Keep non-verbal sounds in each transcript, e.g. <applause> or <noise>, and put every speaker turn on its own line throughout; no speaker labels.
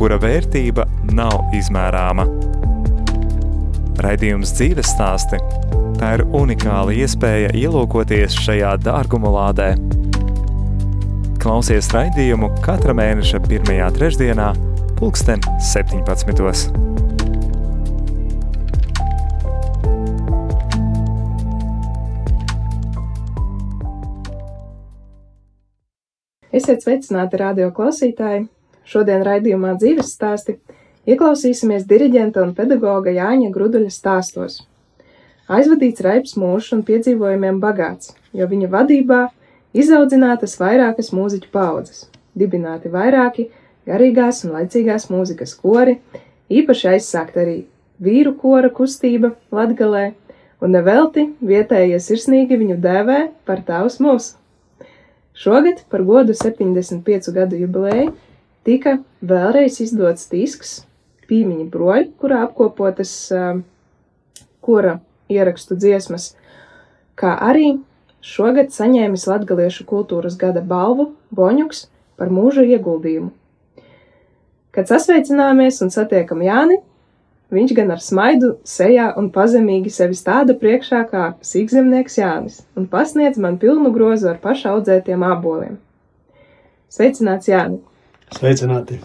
kura vērtība nav izmērāma. Raidījums dzīves stāsti – tā ir unikāla iespēja ielūkoties šajā dārguma lādē. Klausies raidījumu katra mēneša pirmajā trešdienā – pulksten 17.
Esiet sveicināti radio klausītāji! Šodien raidījumā dzīves stāsti ieklausīsimies diriģenta un pedagoga Jāņa Gruduļa stāstos. Aizvadīts raips mūžs un piedzīvojumiem bagāts, jo viņa vadībā izaudzinātas vairākas mūziķu paudzes, dibināti vairāki garīgās un laicīgās mūzikas kori, īpaši aizsākt arī vīru kora kustība Latgalē, un nevelti vietējie sirsnīgi viņu dēvē par tavs mūsu. Šogad par godu 75 gadu jubilēju tika vēlreiz izdots disks Pīmiņa broļi, kurā apkopotas uh, kora ierakstu dziesmas, kā arī šogad saņēmis Latgaliešu kultūras gada balvu Boņuks par mūža ieguldījumu. Kad sasveicinājāmies un satiekam Jāni, viņš gan ar smaidu sejā un pazemīgi sevi stāda priekšā kā sīkzemnieks Jānis un pasniedz man pilnu grozu ar pašaudzētiem āboliem. Sveicināts Jāni!
Sveicināti!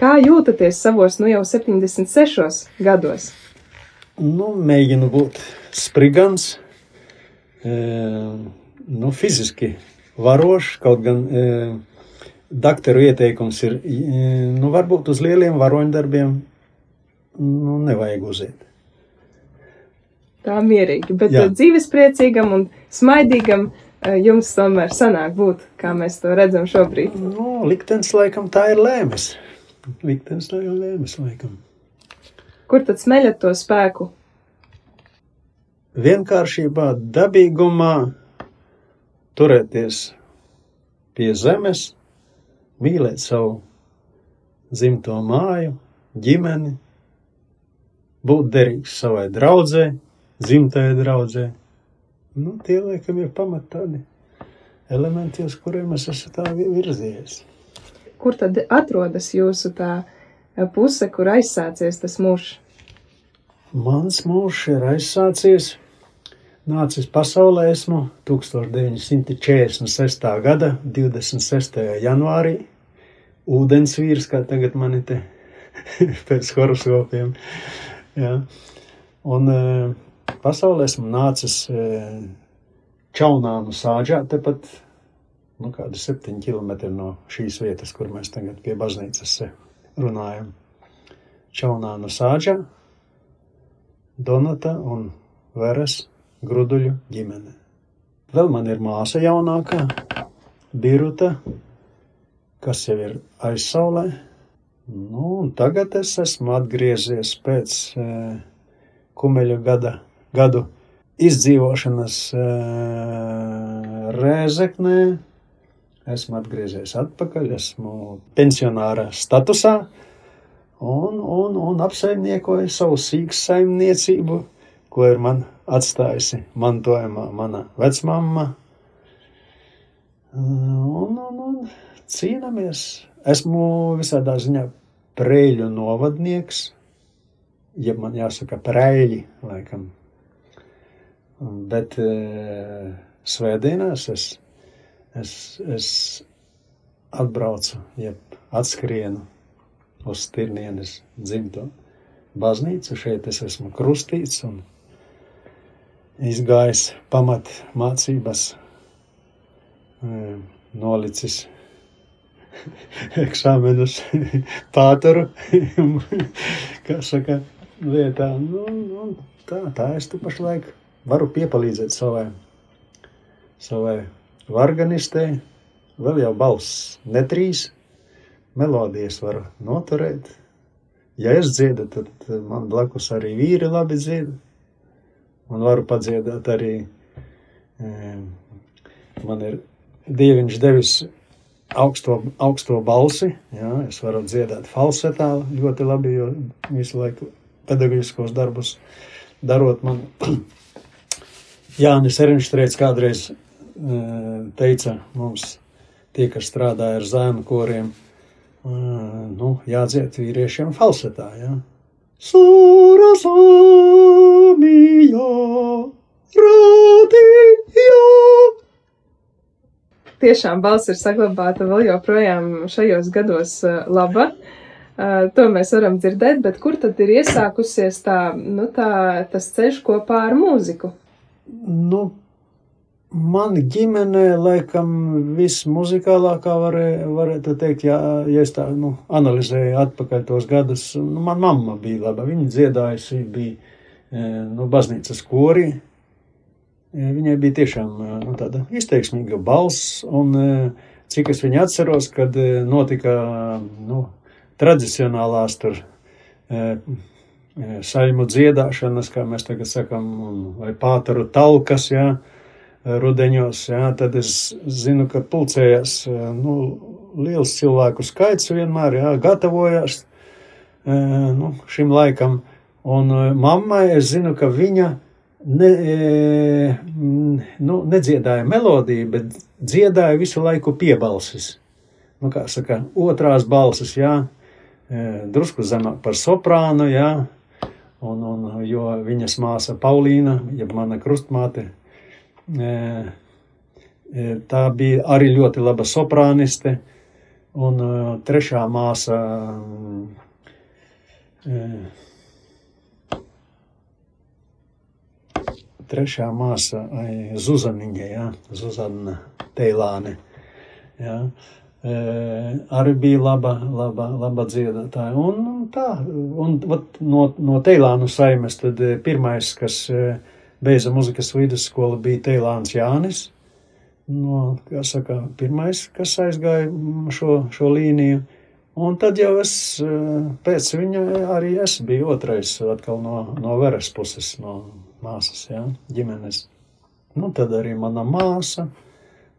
Kā jūtaties savos nu jau 76 gados?
Nu, mēģinu būt sprigans, e, nu, fiziski varošs, kaut gan e, Dakteru ieteikums ir, nu, varbūt uz lieliem varoņdarbiem nu, nevajag uziet.
Tā mierīgi, bet Jā. dzīvespriecīgam un smaidīgam jums tomēr sanāk būt, kā mēs to redzam šobrīd.
Nu, liktenis laikam tā ir lēmis. Liktenis tā ir lēmis laikam.
Kur tad smeļat to spēku?
Vienkāršībā, dabīgumā, turēties pie zemes, mīlēt savu dzimto māju, ģimeni, būt derīgs savai draudzē, dzimtajai draudzē. Nu, tie, laikam, ir pamat tādi elementi, uz kuriem es esmu tā virzījies.
Kur tad atrodas jūsu tā puse, kur aizsācies tas mūžs?
Mans mūžs ir aizsācies nācis pasaulē esmu 1946. gada 26. janvārī. Ūdens vīrs, kā tagad mani te <laughs> pēc horoskopiem. Ja. Un e, pasaulē esmu nācis e, Čaunānu sāģā, tepat nu, kādi septiņi kilometri no šīs vietas, kur mēs tagad pie baznīcas runājam. Čaunānu sāģā, Donata un Veres Gruduļu ģimene. Vēl man ir māsa jaunākā, Biruta, kas jau ir aizsaulē. Nu, tagad es esmu atgriezies pēc e, kumeļa gada, gadu izdzīvošanas e, Rēzeknē. Esmu atgriezies atpakaļ, esmu pensionāra statusā un, un, un apsaimniekoju savu sīku saimniecību, ko ir man atstājusi mantojumā mana vecmama. Un, un, un cīnāmies. Esmu visādā ziņā prēļu novadnieks, ja man jāsaka prēļi, laikam. Bet e, svētdienās es, es, es atbraucu, jeb atskrienu uz Tirnienes dzimto baznīcu. Šeit es esmu krustīts un izgājis pamat mācības, e, nolicis <laughs> eksāmenus <laughs> pātaru, <laughs> kā saka, lietā. Nu, nu, tā, tā es tu pašlaik varu piepalīdzēt savai, savai varganistei, vēl jau balss netrīs, melodijas varu noturēt, ja es dziedu, tad man blakus arī vīri labi dziedā. Un varu padziedāt arī, man ir Dieviņš devis augsto, augsto balsi, jā, es varu dziedāt falsetā ļoti labi, jo visu laiku pedagoģiskos darbus darot man. <clears throat> Jānis Erinštrēts kādreiz teica mums, tie, kas strādāja ar zēnu koriem, nu, jādziet vīriešiem falsetā, jā. Sura samija, radio.
Tiešām balss ir saglabāta vēl joprojām šajos gados laba. To mēs varam dzirdēt, bet kur tad ir iesākusies tā, nu, tā, tas ceļš kopā ar mūziku?
Nu, Man ģimenē, laikam, viss muzikālākā varēja, varētu teikt, ja, ja es tā nu, analizēju atpakaļ tos gadus. Nu, man mamma bija laba, viņa dziedājusi, bija e, nu, baznīcas korī. E, viņai bija tiešām e, nu, tāda izteiksmīga balss, un cik es viņu atceros, kad notika nu, tradicionālās tur saļmu dziedāšanas, kā mēs tagad sakam, vai pātaru talkas, jā, ja, rudeņos, jā, tad es zinu, ka pulcējās nu, liels cilvēku skaits vienmēr, jā, gatavojās nu, šim laikam. Un mammai es zinu, ka viņa ne, nu, nedziedāja melodiju, bet dziedāja visu laiku piebalsis. Nu, kā saka, otrās balsis, jā, drusku zemāk par soprānu, jā, un, un jo viņas māsa Paulīna, jeb mana krustmāte, Tā bija arī ļoti laba soprāniste, un trešā māsa trešā māsa Zuzaniņa, ja, Zuzana Teilāne. Ja, arī bija laba, laba, laba dziedātāja. Un tā, un vat, no, no Teilānu saimes tad pirmais, kas beidza muzikas vidusskolu, bija Teilāns Jānis. No, kā saka, pirmais, kas aizgāja šo, šo līniju. Un tad jau es pēc viņa arī es biju otrais atkal no, no veres puses, no māsas, jā, ģimenes. Nu, tad arī mana māsa,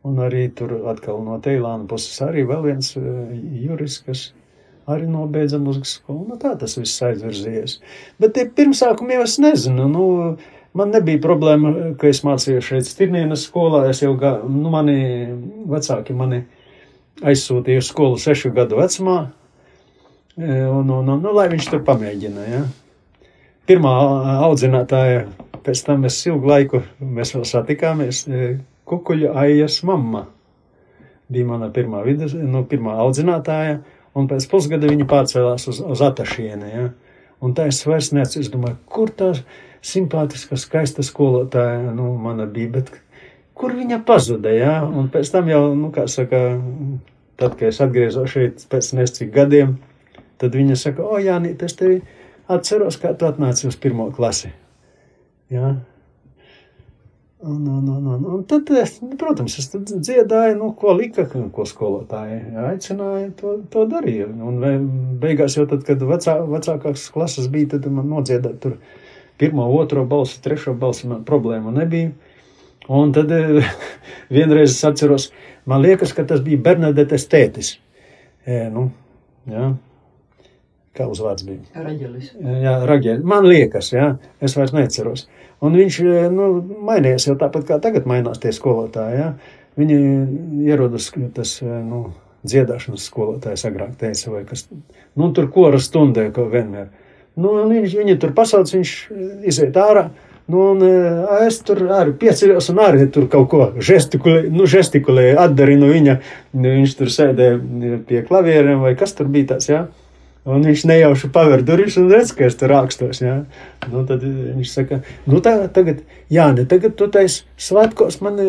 un arī tur atkal no Teilāna puses arī vēl viens juris, kas arī nobeidza muzikas skolu. Nu, tā tas viss aizvirzījies. Bet tie pirmsākumi jau es nezinu, nu, Man nebija problēma, ka es mācījos šeit Stirnienas skolā. Es jau, gā, nu, mani vecāki mani aizsūtīja uz skolu sešu gadu vecumā, e, un, un, un nu, lai viņš tur pamēģina. Ja. Pirmā audzinātāja, pēc tam mēs ilgu laiku, mēs vēl satikāmies, kukuļa aijas mamma bija mana pirmā, vidus, nu, pirmā audzinātāja, un pēc pusgada viņa pārcēlās uz, uz Atašieni. Ja. Un tā es vairs neatceros, es domāju, kur ir simpātiska, skaista skolotāja, nu, mana bija, bet kur viņa pazuda, jā, un pēc tam jau, nu, kā saka, tad, kad es atgriezos šeit pēc nescik gadiem, tad viņa saka, o, Jānīt, es tevi atceros, kā tu atnāci uz pirmo klasi, jā. Un, un, un, un, un tad, nu, protams, es dziedāju, nu, ko lika, ko skolotāji aicināja, to, to darīju. Un beigās jau tad, kad vecā, vecākās klases bija, tad man nodziedāt tur pirmo, otro balsi, trešo balsi man problēma nebija. Un tad <laughs> vienreiz es atceros, man liekas, ka tas bija Bernadetes tētis. E, nu, jā. Kā uzvārds bija?
Raģelis.
Jā, Raģelis. Man liekas, jā, es vairs neceros. Un viņš eh, nu, mainījās jau tāpat kā tagad mainās tie skolotāji. Jā. Viņi ierodas tas nu, dziedāšanas skolotājs agrāk teica, vai kas. Nu, tur kora stundē, ko vienmēr. Nu, viņš viņu tur pasauc, viņš iziet ārā. Nu, un es tur arī pieceļos un arī tur kaut ko žestikulēju, nu, žestikulēju atdarīju no viņa. Viņš tur sēdēja pie klavieriem vai kas tur bija tāds, jā. Un viņš nejauši paver durvis un redz, ka es tur rakstos, jā. Nu, tad viņš saka, nu, tā, tagad, Jāni, tagad tu tais svētkos man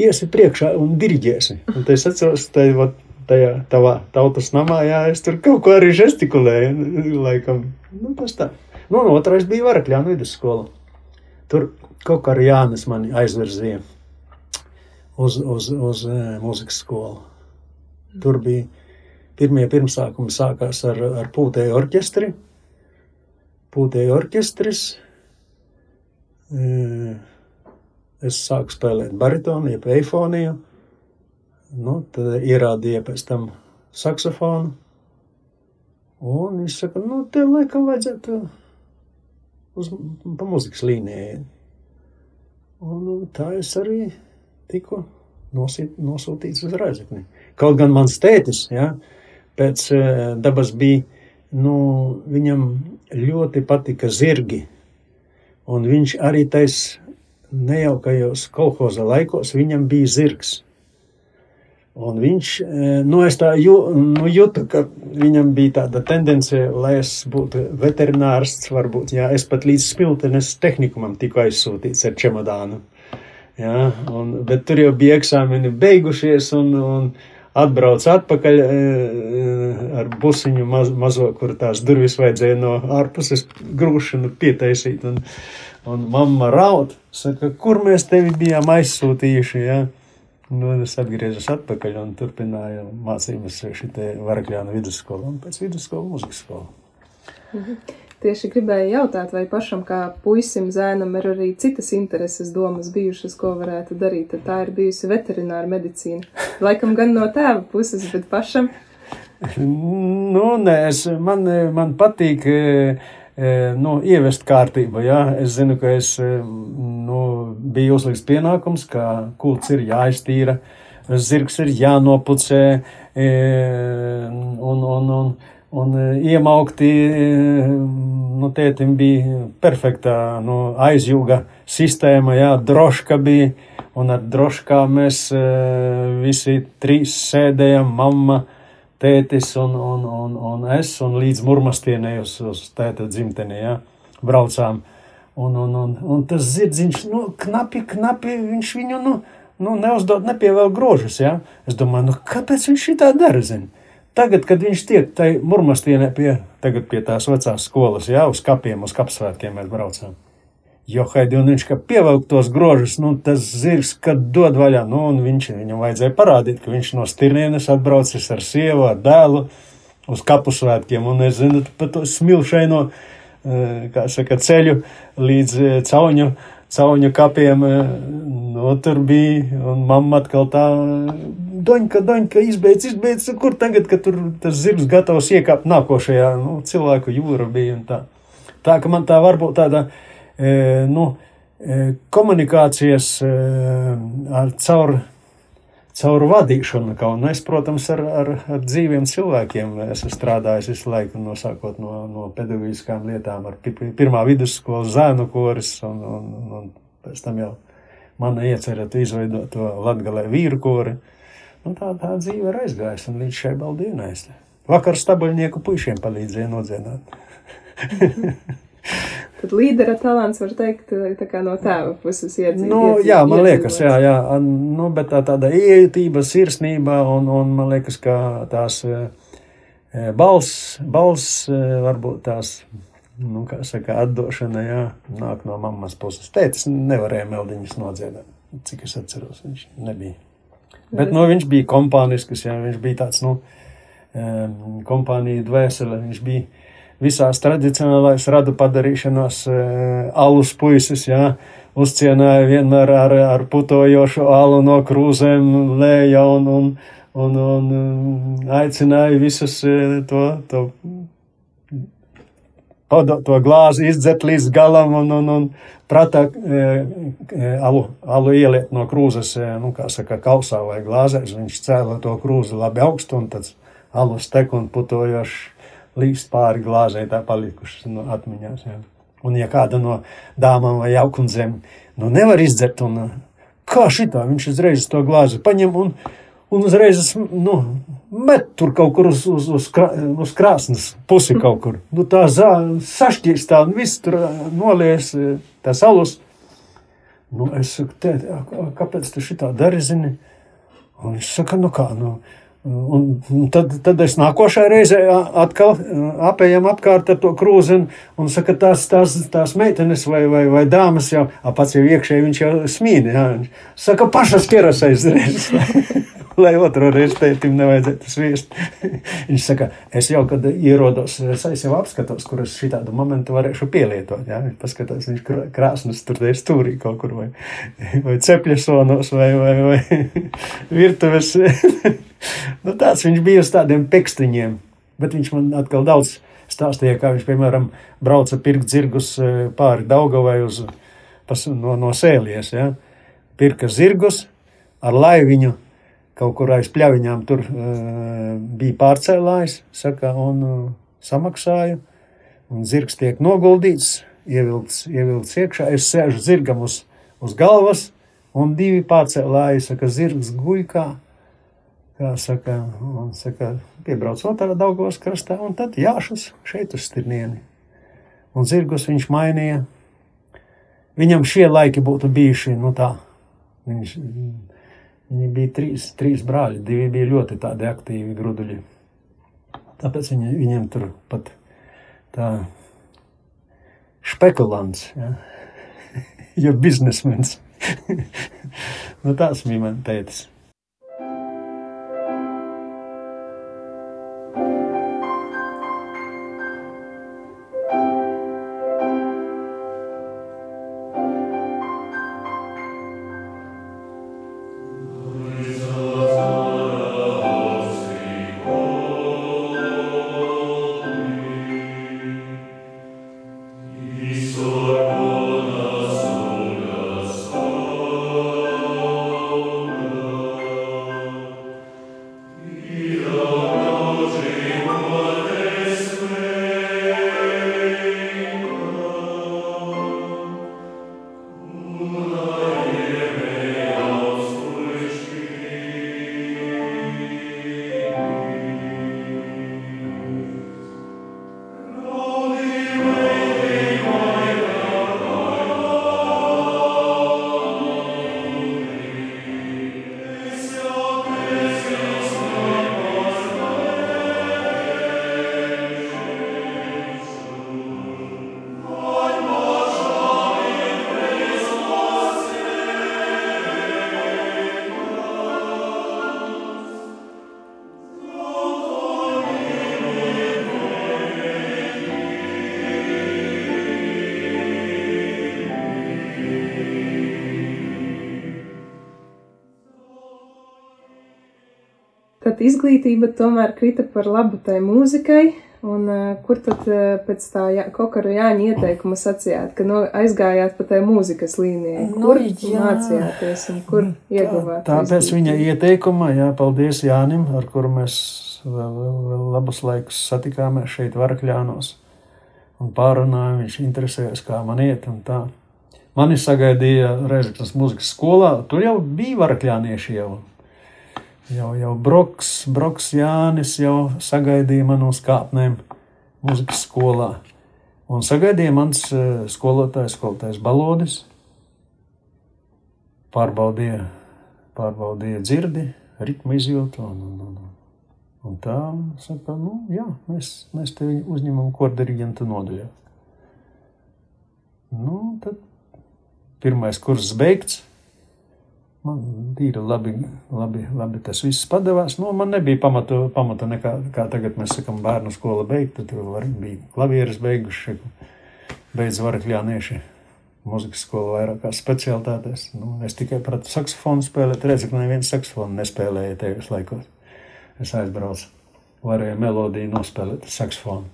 iesi priekšā un diriģēsi. Un tad es atceros, tai, vat, tajā tavā tautas namā, jā, es tur kaut ko arī žestikulēju, <laughs> laikam, nu, tas tā. Nu, un otrais bija Varakļānu vidusskola. Tur kaut kā arī Jānis mani aizvirzīja uz, uz, uz mūzikas skolu. Tur bija pirmie pirmsākumi sākās ar, ar pūtēju orķestri, pūtēja orķestris. Es sāku spēlēt baritonu, jeb eifoniju. Nu, tad ierādīja pēc tam saksofonu. Un viņš saka, nu, tev laikam vajadzētu uz, pa muzikas līnijai. Un, un tā es arī tiku nosīt, nosūtīts uz Rēzekni. Kaut gan mans tētis, ja, pēc uh, dabas bija, nu, viņam ļoti patika zirgi. Un viņš arī tais nejaukajos kolhoza laikos, viņam bija zirgs. Un viņš, e, nu, es tā jū, nu, jūtu, ka viņam bija tāda tendence, lai es būtu veterinārsts, varbūt, jā, es pat līdz smiltenes tehnikumam tiku aizsūtīts ar čemodānu. Jā, un, bet tur jau bija eksāmeni beigušies un, un atbrauc atpakaļ e, e, ar busiņu maz, mazo, kur tās durvis vajadzēja no ārpuses grūšanu pietaisīt. Un, un mamma raud, saka, kur mēs tevi bijām aizsūtījuši, jā. Nu, es atgriežos atpakaļ un turpināju mācības šitā Varakļāna vidusskolā un pēc vidusskola muzikas skola.
Mhm. Tieši gribēju jautāt, vai pašam kā puisim zēnam ir arī citas intereses domas bijušas, ko varētu darīt. Tā ir bijusi veterināra medicīna. Laikam gan no tēva puses, bet pašam.
nu, nē, es, man, man patīk. Uh, nu, ievest kārtību. Ja? Es zinu, ka es nu, biju uzlikts pienākums, ka kults ir jāiztīra, zirgs ir jānopucē un, un, un, un iemaukti. Nu, tētim bija perfekta nu, aizjūga sistēma, ja? droška bija, un ar droškā mēs visi trīs sēdējam, mamma tētis un, un, un, un es, un līdz murmastienē uz, uz tēta dzimtenē, ja, braucām. Un, un, un, un tas zirdziņš, nu, knapi, knapi, viņš viņu, nu, nu neuzdod, nepievēl grožus, ja. Es domāju, nu, kāpēc viņš šitā dara, zin? Tagad, kad viņš tiek tai murmastienē pie, tagad pie tās vecās skolas, ja, uz kapiem, uz kapsvētkiem mēs braucām. Jo Haidi un viņš, ka pievelk tos grožus, nu, tas zirgs, kad dod vaļā, nu, un viņš, viņam vajadzēja parādīt, ka viņš no stirnienes atbraucis ar sievu, ar dēlu uz kapu svētkiem, un es zinu, pa to smilšaino, eh, kā saka, ceļu līdz eh, cauņu, cauņu kapiem, eh, nu, tur bija, un mamma atkal tā, doņka, doņka, izbeidz, izbeidz, kur tagad, kad tur tas zirgs gatavs iekāpt nākošajā, nu, cilvēku jūra bija un tā. Tā, ka man tā varbūt tāda, uh, nu, komunikācijas ar caur, caur vadīšanu. Un es, protams, ar, ar, ar dzīviem cilvēkiem esmu strādājis visu laiku, no sākot no, no pedagoģiskām lietām, ar pirmā vidusskolas zēnu koris, un, un, un pēc tam jau mana iecerēta izveidot to latgalē vīru kori. Un tā, tā dzīve ir aizgājusi, un līdz šai baldīnai. Vakar stabuļnieku puišiem palīdzēja nodziedāt. <laughs>
Tad līdera talants var teikt no tēva puses iedzīvot.
Nu, iedzīt, jā, man liekas, jā, jā. Nu, bet tā tāda iejūtība, sirsnība un, un man liekas, ka tās e, balss, balss varbūt tās, nu, kā saka, atdošana, jā, nāk no mammas puses. Tētis nevarēja meldiņas nodziedāt, cik es atceros, viņš nebija. Bet, nu, viņš bija kompānisks, jā, viņš bija tāds, nu, kompānija dvēsele, viņš bija visās tradicionālās radu padarīšanās eh, alus puisis, jā, uzcienāja vienmēr ar, ar putojošu alu no krūzēm lēja un, un, un, un um, aicināja visus eh, to, to, to glāzi izdzert līdz galam un, un, un prātā alu, alu ieliet no krūzes, nu, kā saka, kausā vai glāzēs. Viņš cēla to krūzi labi augstu un tad alus tek un putojoši līst pāri glāzē, tā palikušas no atmiņās. Jā. Un, ja kāda no dāmām vai jaukundzēm nu, nevar izdzert, un kā šitā viņš uzreiz to glāzi paņem un, un uzreiz nu, met tur kaut kur uz, uz, uz, krā, uz krāsnes pusi kaut kur. Nu, tā zāle sašķīst tā un viss tur nolies tas alus. Nu, es saku, tēt, kāpēc tu šitā dari, zini? Un viņš saka, nu kā, nu, Un tad, tad es nākošā reizē atkal apējam apkārt ar to krūzi un, un saka, tās, tās, tās meitenes vai, vai, vai dāmas jau, pats jau iekšēji viņš jau smīni, jā, saka, pašas keras aizreiz. <laughs> lai otru reizi tētim nevajadzētu sviest. <laughs> Viņš saka, es jau, kad ierodos, es jau apskatos, kur es šitādu momentu varēšu pielietot. Jā, viņš paskatās, viņš krāsnes tur ir stūrī kaut kur vai, vai cepļasonos vai, vai, vai <laughs> virtuves. <laughs> nu, tāds viņš bija uz tādiem pekstiņiem, bet viņš man atkal daudz stāstīja, kā viņš, piemēram, brauca pirkt zirgus eh, pāri Daugavai uz, pas, no, no sēlies, ja? pirka zirgus ar laiviņu, kaut kur aiz pļaviņām tur uh, bija pārcēlājs, saka, un uh, samaksāju, un zirgs tiek noguldīts, ievilkts, ievilkts iekšā, es sēžu zirgam uz, uz galvas, un divi pārcēlāji, saka, zirgs guļ kā, kā saka, un saka, piebrauc otrā Daugavas krastā, un tad jāšas šeit uz stirnieni. Un zirgus viņš mainīja. Viņam šie laiki būtu bijuši, nu tā, viņš, viņi bija trīs, trīs brāļi, divi bija ļoti tādi aktīvi gruduļi. Tāpēc viņi, viņiem tur pat tā spekulants, ja, <laughs> jo biznesmens. <laughs> nu, tāds bija man teicis.
Tad izglītība tomēr krita par labu tai mūzikai, un uh, kur tad uh, pēc tā jā, kokara Jāņa ieteikuma sacījāt, ka no, aizgājāt pa tai mūzikas līnijai?
Nu,
Kur
jā.
mācījāties un kur ieguvāt?
Tāpēc viņa
izglītību?
ieteikuma, jā, paldies Jānim, ar kuru mēs vēl, vēl, vēl labus laikus satikāmies šeit Varakļānos un pārunājām, viņš interesējas, kā man iet un tā. Mani sagaidīja Reizeknas muzikas skolā, tur jau bija varakļānieši jau. Jau, jau Broks, Broks Jānis jau sagaidīja man uz kāpnēm muzikas skolā. Un sagaidīja mans eh, skolotājs, skolotājs Balodis. Pārbaudīja, pārbaudīja dzirdi, ritmu izjūtu. Un, un, un, un tā, saka, nu, jā, mēs, mēs tevi uzņemam kordiriģentu nodaļā. Nu, tad pirmais kurs beigts. Man tīri labi, labi, labi tas viss padavās. Nu, man nebija pamata, pamata nekā, kā tagad mēs sakam, bērnu skola beigta. Tur var, bija klavieres beiguši, beidz varakļānieši. Mūzikas skola vairākās specialitātēs. Nu, es tikai pratu saksofonu spēlēt. Redzu, ka neviens saksofonu nespēlēja tajos laikos. Es aizbraucu, varēju melodiju nospēlēt saksofonu.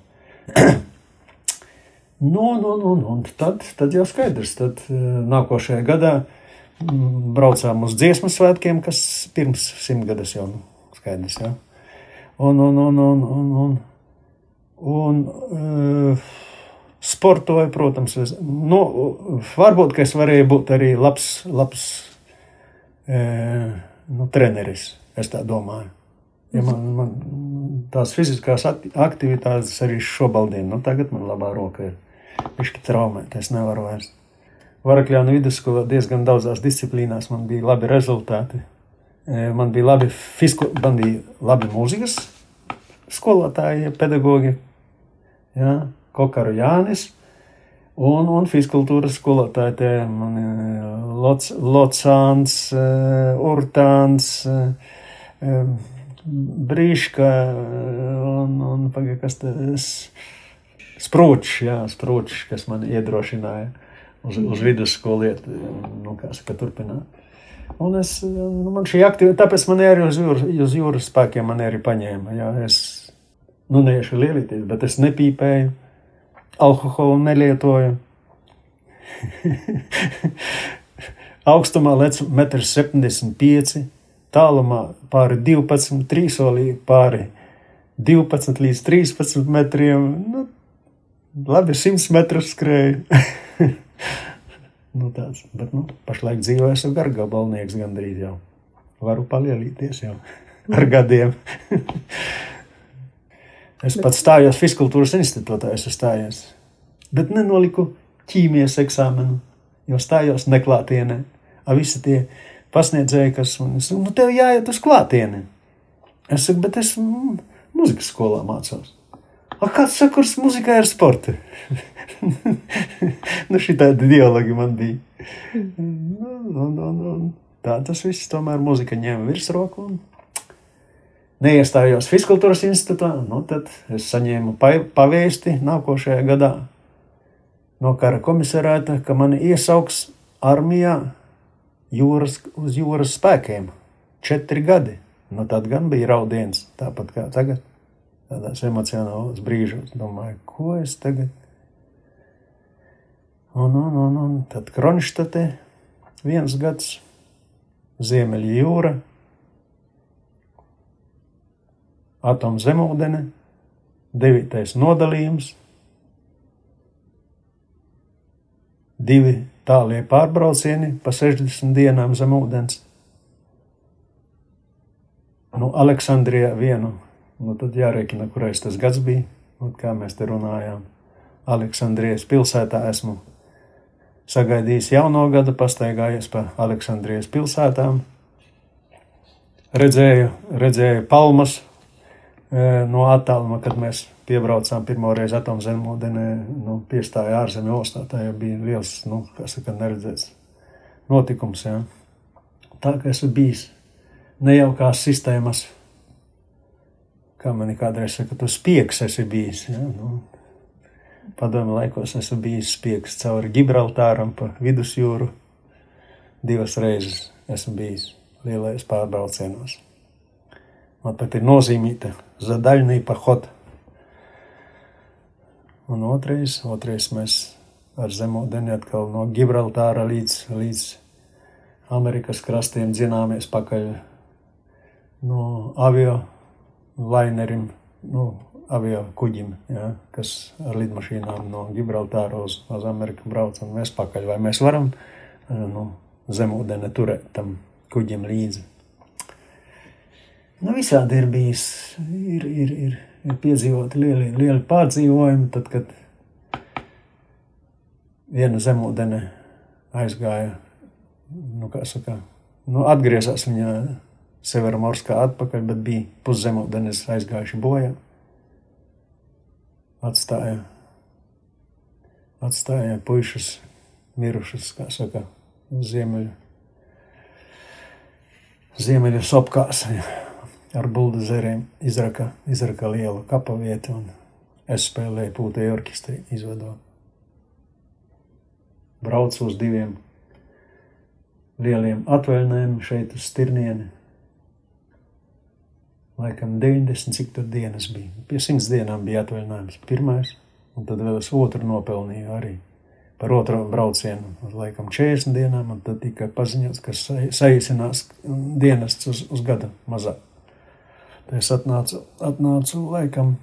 <clears throat> nu, nu, nu, nu, tad, tad jau skaidrs, tad eh, nākošajā gadā braucām uz dziesmu svētkiem, kas pirms simtgades jau nu, skaidrs. Ja? Un, un, un, un, un, un, un uh, sportoju, protams, es, nu, varbūt, ka es varēju būt arī labs, labs uh, nu, treneris, es tā domāju. Ja man, man tās fiziskās aktivitātes arī šobaldien, nu tagad man labā roka ir. Viņš ir traumēta, es nevaru vairs. Varakļānu vidusskolā diezgan daudzās disciplīnās man bija labi rezultāti. E, Man bija labi, fisko, man bija labi mūzikas skolotāji, pedagogi, ja, Kokaru Jānis un, un fiskultūras skolotāji. Te man Loc, Locāns, e, Urtāns, e, um, brīška un, un pagaid, kas tas sprūčs, jā, sprūčs, kas man iedrošināja uz, uz vidusskolu iet, nu, saka, turpināt. Un es, nu, man šī aktivitāte, tāpēc man arī uz, jūras, uz jūras spēkiem man arī paņēma, jā, es, nu, neiešu lielīties, bet es nepīpēju, alkoholu nelietoju. <laughs> Augstumā lec 1,75 m, tālumā pāri 12, trīsolī pāri 12 līdz 13 metriem. Nu, labi, 100 metrus skrēju. <laughs> nu, tāds, bet, nu, pašlaik dzīvoju esmu gargabalnieks gandrīz jau. Varu palielīties jau ar <laughs> gadiem. es pats stājos Fiskultūras institūtā, es stājos, bet nenoliku ķīmijas eksāmenu, jo stājos neklātienē. A visi tie pasniedzēji, kas man teica, nu, tev jāiet uz klātieni. Es saku, bet es mm, muzikas skolā mācos. A, kāds sakurs muzikai ar sportu? <laughs> nu, šī tāda dialogi man bija. Nu, un, un, un, tā tas viss tomēr muzika ņēma virsroku. Un neiestājos Fiskultūras institūtā, nu, tad es saņēmu pavēsti nākošajā gadā no kara komisarāta, ka mani iesauks armijā jūras, uz jūras spēkiem. Četri gadi. Nu, tad gan bija raudiens, tāpat kā tagad. Tādās emocionālās brīžos domāju, ko es tagad. Un, un, un, un tad Kronštatē viens gads, Ziemeļa jūra, atomzemūdene, devītais nodalījums, divi tālie pārbraucieni pa 60 dienām zem ūdens. Nu, Aleksandrijā vienu, nu tad jārēķina, kurais tas gads bija, un kā mēs te runājām. Aleksandrijas pilsētā esmu sagaidījis jauno gadu, pastaigājies pa Aleksandrijas pilsētām, redzēju, redzēju palmas e, no attāluma, kad mēs piebraucām pirmo reizi atomzemūdenē, nu, piestāja ārzemju ostā. Tā jau bija liels, nu, kā saka, neredzēts notikums. Jā. Tā kā esmu bijis nejaukās sistēmas, kā man kādreiz saka, tu spiegs esi bijis. Jā, nu, padomu laikos esmu bijis spiegs cauri Gibraltāram pa vidusjūru. Divas reizes esmu bijis lielais pārbraucienos. Man pat ir nozīmīta zadaļnī pahota Un otrais, otrais mēs ar zemūdeni atkal no Gibraltāra līdz, līdz Amerikas krastiem dzināmies pakaļ no avio lainerim, nu, avio kuģim, ja, kas ar lidmašīnām no Gibraltāra uz, uz Ameriku brauc un mēs pakaļ. Vai mēs varam nu, zemūdeni turēt tam kuģim līdzi? Nu, visādi ir bijis, ir, ir, ir ir piedzīvoti lieli, lieli pārdzīvojumi, tad, kad viena zemūdene aizgāja, nu, kā saka, nu, atgriezās viņa Severa Morskā atpakaļ, bet bija puszemūdenes aizgājuši bojā. Atstāja, atstāja puišus mirušus, kā saka, ziemeļu, ziemeļu sopkās. Ar buldozeriem izraka, izraka lielu kapavietu un es spēlēju pūtēju orķestri izvedot. Braucu uz diviem lieliem atvaļinājumiem šeit uz Stirnieni. Laikam 90, cik tur dienas bija. Pie 100 dienām bija atvaļinājums pirmais, un tad vēl es otru nopelnīju arī par otro braucienu laikam 40 dienām, un tad tika paziņots, ka saīsinās dienests uz, uz gadu mazāk. Es atnācu, atnācu laikam.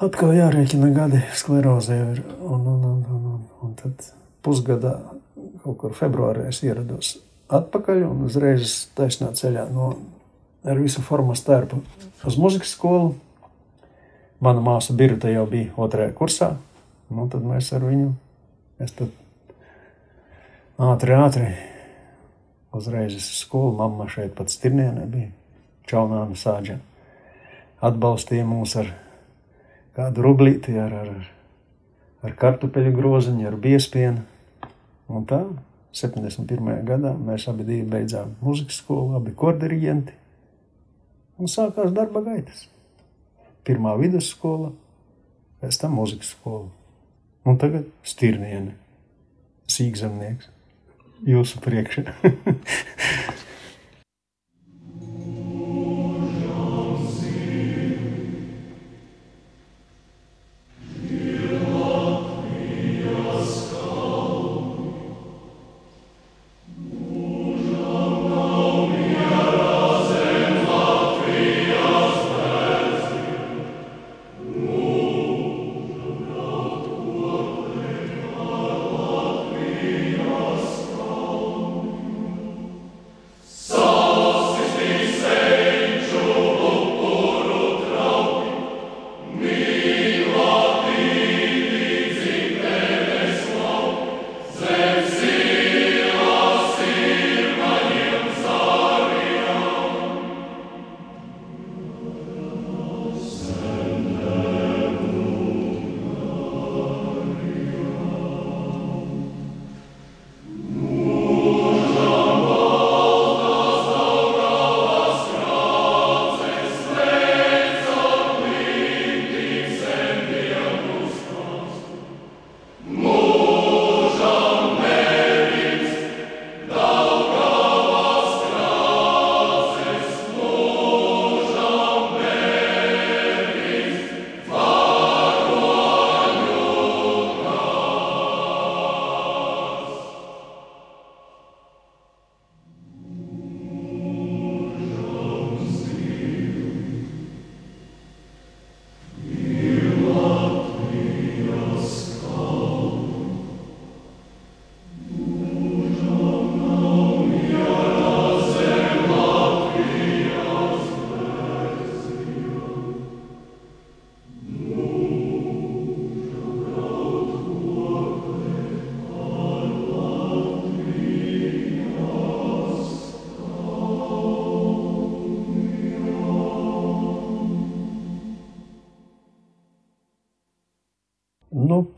Atkal jārēķina gadi sklerozē, un, un, un, un, un, un tad pusgadā, kaut kur februārī es ierados atpakaļ un uzreiz taisnā ceļā no, ar visu formas tērpu uz muzikas skolu. Mana māsa Birta jau bija otrajā kursā, nu tad mēs ar viņu, tad ātri, ātri Uzreiz uz skolu mamma šeit pat stirnienē bija Čaunāna sāģa. Atbalstīja mūs ar kādu rublīti, ar, ar, ar kartupeļu groziņu, ar biespienu. Un tā 71. gadā mēs abi beidzām muzikas skolu, abi kordiriģenti. Un sākās darba gaitas. Pirmā vidusskola, pēc tam muzikas skola. Un tagad stirniene, sīkzemnieks, jūsu priekšā. <laughs>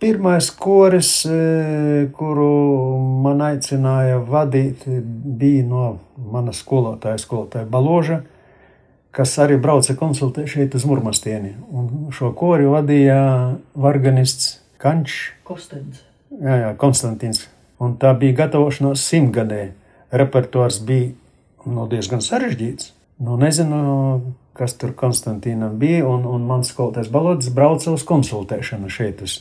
pirmais koris, e, kuru man aicināja vadīt, bija no manas skolotāja, skolotāja Baloža, kas arī brauca konsultēt šeit uz Murmastieni. Un šo kori vadīja organists Kančs.
Kostens.
Jā, jā, Konstantins. Un tā bija gatavošanās simtgadē. Repertuārs bija nu, diezgan sarežģīts. Nu, nezinu, kas tur Konstantīnam bija, un, un mans skolotājs Balodis brauca uz konsultēšanu šeit uz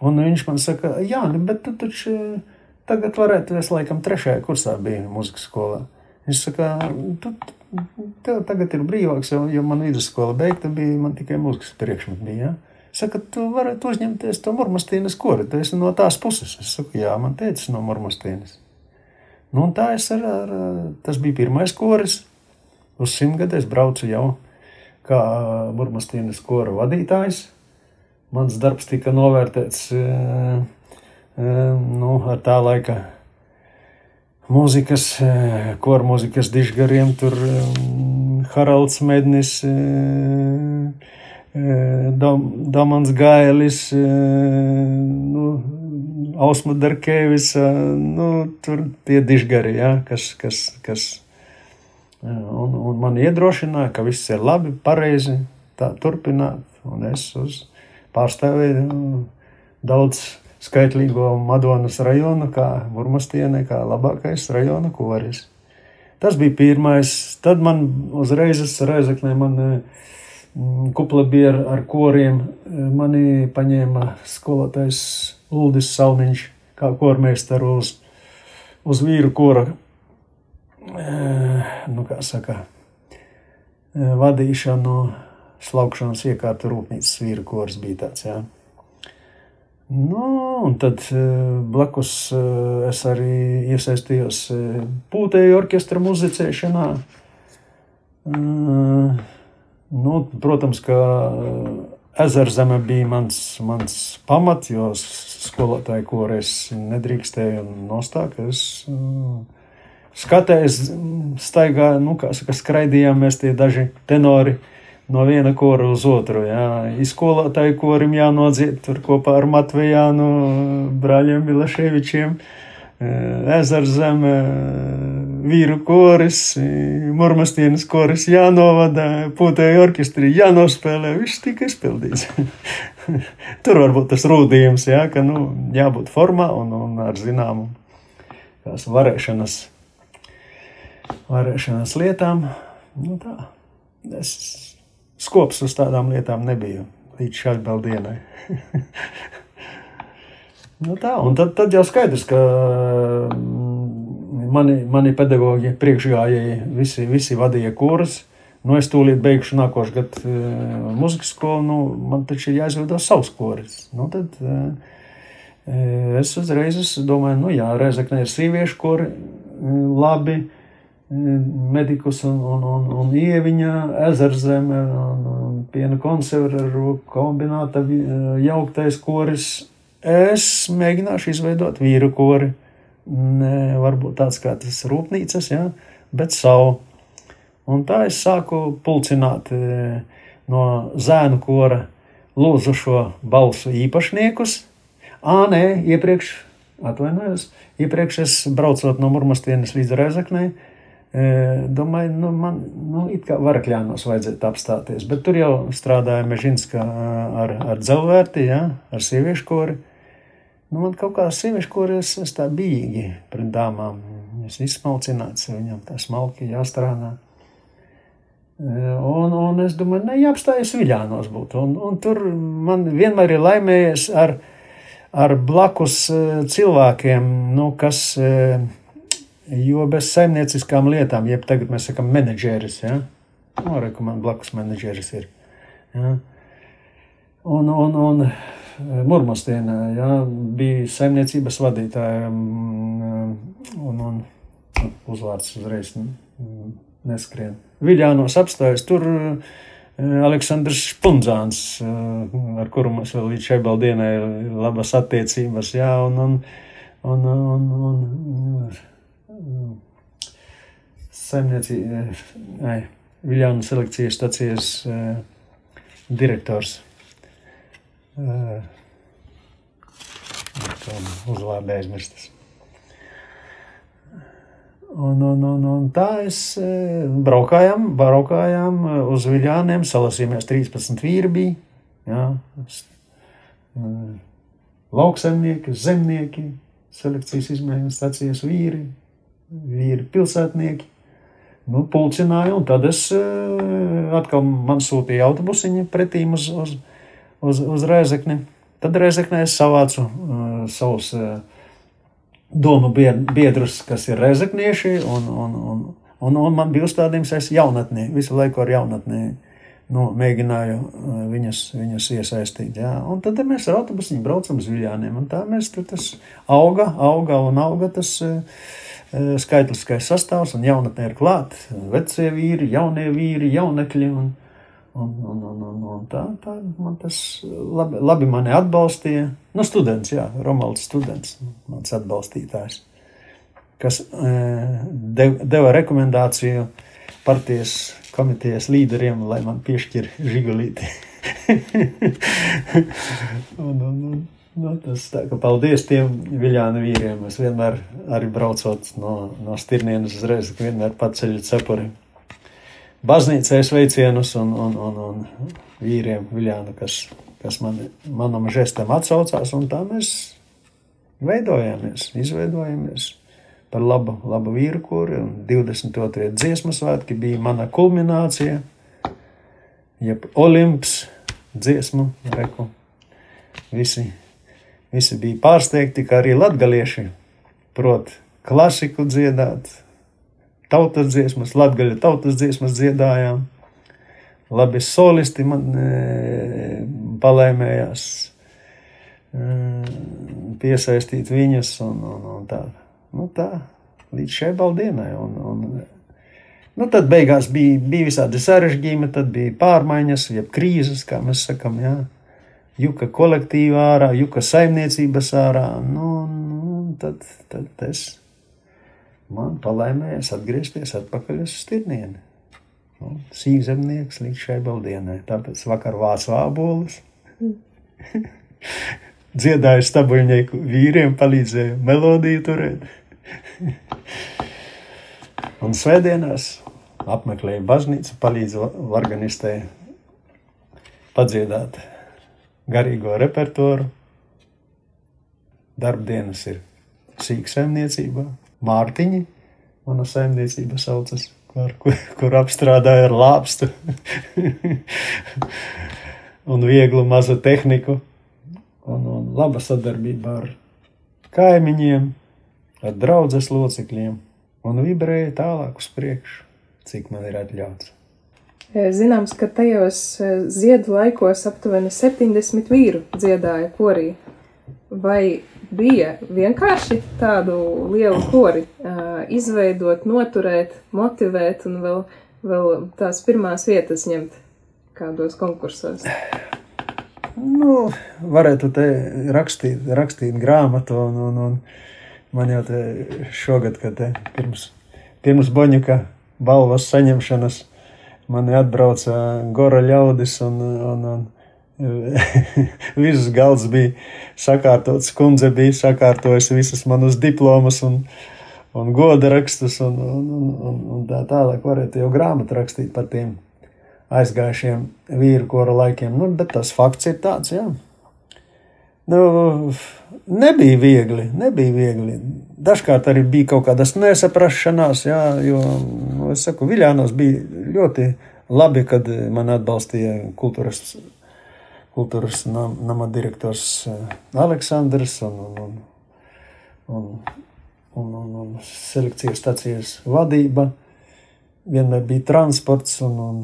Un viņš man saka, Jā, bet tu taču tagad varētu, es laikam trešajā kursā biju muzikas skolā. Viņš saka, tu, tev tagad ir brīvāks, jo, jo man vidusskola beigta bija, man tikai muzikas priekšmet bija. Ja? Saka, tu varētu uzņemties to Murmastīnas kori, tu esi no tās puses. Es saku, jā, man teicis no Murmastīnas. Nu, un tā es ar, ar, tas bija pirmais koris. Uz simtgadē es braucu jau kā Murmastīnas kora vadītājs mans darbs tika novērtēts eh, eh, nu, ar tā laika mūzikas, eh, koru mūzikas dižgariem, tur Haralds Mednis, Domans Gailis, nu, Ausma Darkevis, nu, tur tie dižgari, ja, kas, kas, kas un, un man iedrošināja, ka viss ir labi, pareizi, tā turpināt, un es uz pārstāvēja nu, daudz skaitlīgo Madonas rajonu, kā Murmastiene, kā labākais rajona koris. Tas bija pirmais. Tad man uzreiz reizeknē man mm, kupla bija ar, koriem. Mani paņēma skolotājs Uldis Sauniņš kā kormeistaru uz, uz vīru kora, nu kā saka, vadīšanu slaukšanas iekārtu rūpnīcas vīru kors bija tāds. Jā. Nu, un tad eh, blakus eh, es arī iesaistījos eh, pūtēju orķestra muzicēšanā. Nu, protams, ka ezerzeme bija mans, mans pamats, jo skolotāju koris nedrīkstēju nostāk. Es skatējos, staigāju, nu, kā saka, skraidījām mēs tie daži tenori no viena kora uz otru. Jā. Izskolotāju korim jānodzied tur kopā ar Matvejānu, brāļiem Milaševičiem. ezera zeme, vīru koris, murmastienas koris jānovada, pūtēji orķestri jānospēlē, viss tika izpildīts. <laughs> Tur varbūt tas rūdījums, jā, ka nu, jābūt formā un, un ar zināmu varēšanas, varēšanas lietām. Nu, tā. Es skops uz tādām lietām nebiju līdz šai dienai. <laughs> nu, tā, un tad, tad jau skaidrs, ka mm, mani, mani pedagoģi, priekšgājēji, visi, visi vadīja kursus. Nu, es tūlīt beigšu nākošu gadu uh, muzikas skolu, nu, man taču ir jāizveido savs koris. Nu, tad, uh, Es uzreiz domāju, nu jā, Rezekne ir sieviešu, kur labi medikus un, un, un, un ieviņa, ezerzeme un, un piena konservu kombināta jauktais koris. Es mēģināšu izveidot vīru kori. Ne, varbūt tāds kā tas rūpnīcas, ja, bet savu. Un tā es sāku pulcināt no zēnu kora lūzušo balsu īpašniekus, Ā, nē, iepriekš, atvainojos, iepriekš es braucot no Murmastienes līdz Rezaknei, domāju, nu, man, nu, it kā varakļānos vajadzētu apstāties, bet tur jau strādāja Mežinska ar, ar dzelvērti, ja, ar sieviešu kori. Nu, man kaut kā sieviešu kori es, es tā bīgi pret dāmām. Es izsmalcināts, viņam tā smalki jāstrādā. Un, un es domāju, ne, jāapstājas Viļānos būt. Un, un tur man vienmēr ir laimējies ar, ar blakus cilvēkiem, nu, kas, jo bez saimnieciskām lietām, jeb tagad mēs sakam menedžeris, ja? Nu, arī, ka man blakus menedžeris ir. Ja? Un, un, un eh, Murmastienā ja, bija saimniecības vadītāja mm, un, un uzvārds uzreiz neskrien. Viļānos apstājas tur Eh, Aleksandrs Punzāns, eh, ar kuru mums vēl līdz šai baldienai labas attiecības, jā, un, un, un, un, un, un saimnieci, ai, Viljānu selekcijas stacijas direktors. Uzvārdā aizmirstas. Un, un, un, un tā es braukājām, braukājām uz Viļāniem, salasījāmies 13 vīri bija. Jā, lauksaimnieki, zemnieki, selekcijas izmēģinājuma stācijas vīri, vīri pilsētnieki. Nu, pulcināju, un tad es atkal man sūtīju autobusiņu pretīm uz, uz, uz, uz Rēzekni. Tad Rēzeknē es savācu uh, savus uh, domu biedrus, kas ir rezeknieši, un, un, un, un, un man bija uzstādījums, es jaunatnē, visu laiku ar jaunatnē. Nu, mēģināju uh, viņas, viņas iesaistīt. Jā. Un tad mēs ar autobusu braucam uz Viljāniem. Tā mēs tur tas auga, auga un auga tas uh, skaitliskais sastāvs, un jaunatnē ir klāt vecie vīri, jaunie vīri, jaunekļi. Un, Un, un, un, un, un tā, tā man tas labi, labi mani atbalstīja. Nu, students, jā, Romanis students, mans atbalstītājs, kas dev, deva rekomendāciju partijas komitejas līderiem, lai man piešķir žigulīti. <laughs> un, un, un, nu, tas tā, ka paldies tiem viļānu vīriem. Es vienmēr arī braucot no, no Stirnienes uzreiz, vienmēr paceļu cepuri baznīcai sveicienus un, un, un, un vīriem Viljānu, kas, kas man, manam žestam atsaucās, un tā mēs veidojāmies, izveidojamies par labu, labu vīru kuri, un 22. dziesmu svētki bija mana kulminācija, jeb olimps dziesmu, reku, visi, visi bija pārsteigti, ka arī latgalieši prot klasiku dziedāt, tautas dziesmas, latgaļa tautas dziesmas dziedājām. Labi solisti man e, palēmējās e, piesaistīt viņus un, un, un tā. Nu, tā līdz šai baldienai. Un, un, nu, tad beigās bija, bija visādi sarežģījumi, tad bija pārmaiņas, jeb krīzes, kā mēs sakam, jā. Juka kolektīvā ārā, juka saimniecības ārā. Nu, nu, tad, tad es man palaimējās atgriezties atpakaļ uz stirnieni. Nu, Sīkzemnieks līdz šai baldienai. Tāpēc vakar vācu ābolus. <laughs> Dziedāju stabuļnieku vīriem, palīdzēju melodiju turēt. <laughs> un svētdienās apmeklēju baznīcu, palīdzu organistē padziedāt garīgo repertuāru. Darbdienas ir sīk saimniecībā, Mārtiņa, mana saimniecība saucas, kur, kur, kur apstrādāja ar lāpstu <laughs> un vieglu mazu tehniku un, un laba sadarbība ar kaimiņiem, ar draudzes locekļiem un vibrēja tālāk uz priekšu, cik man ir atļauts.
Zināms, ka tajos ziedu laikos aptuveni 70 vīru dziedāja korī. Vai bija vienkārši tādu lielu kori uh, izveidot, noturēt, motivēt un vēl, vēl tās pirmās vietas ņemt kādos konkursos?
Nu, varētu te rakstīt, rakstīt grāmatu, un, un, un man jau te šogad, kad te pirms, pirms Boņuka balvas saņemšanas, mani atbrauca Gora ļaudis un, un, un <laughs> Viss galds bija sakārtots, kundze bija sakārtojusi visas manas diplomas un, un goda rakstus, un, un, un, un tā tālāk varētu jau grāmatu rakstīt par tiem aizgājušiem vīru kora laikiem. Nu, bet tas fakts ir tāds, jā. Nu, nebija viegli, nebija viegli. Dažkārt arī bija kaut kādas nesaprašanās, jā, jo, nu, es saku, Viļānos bija ļoti labi, kad man atbalstīja kultūras kultūras nama direktors eh, Aleksandrs un, un, un, un, un, un selekcijas stācijas vadība. Vienmēr bija transports, un, un,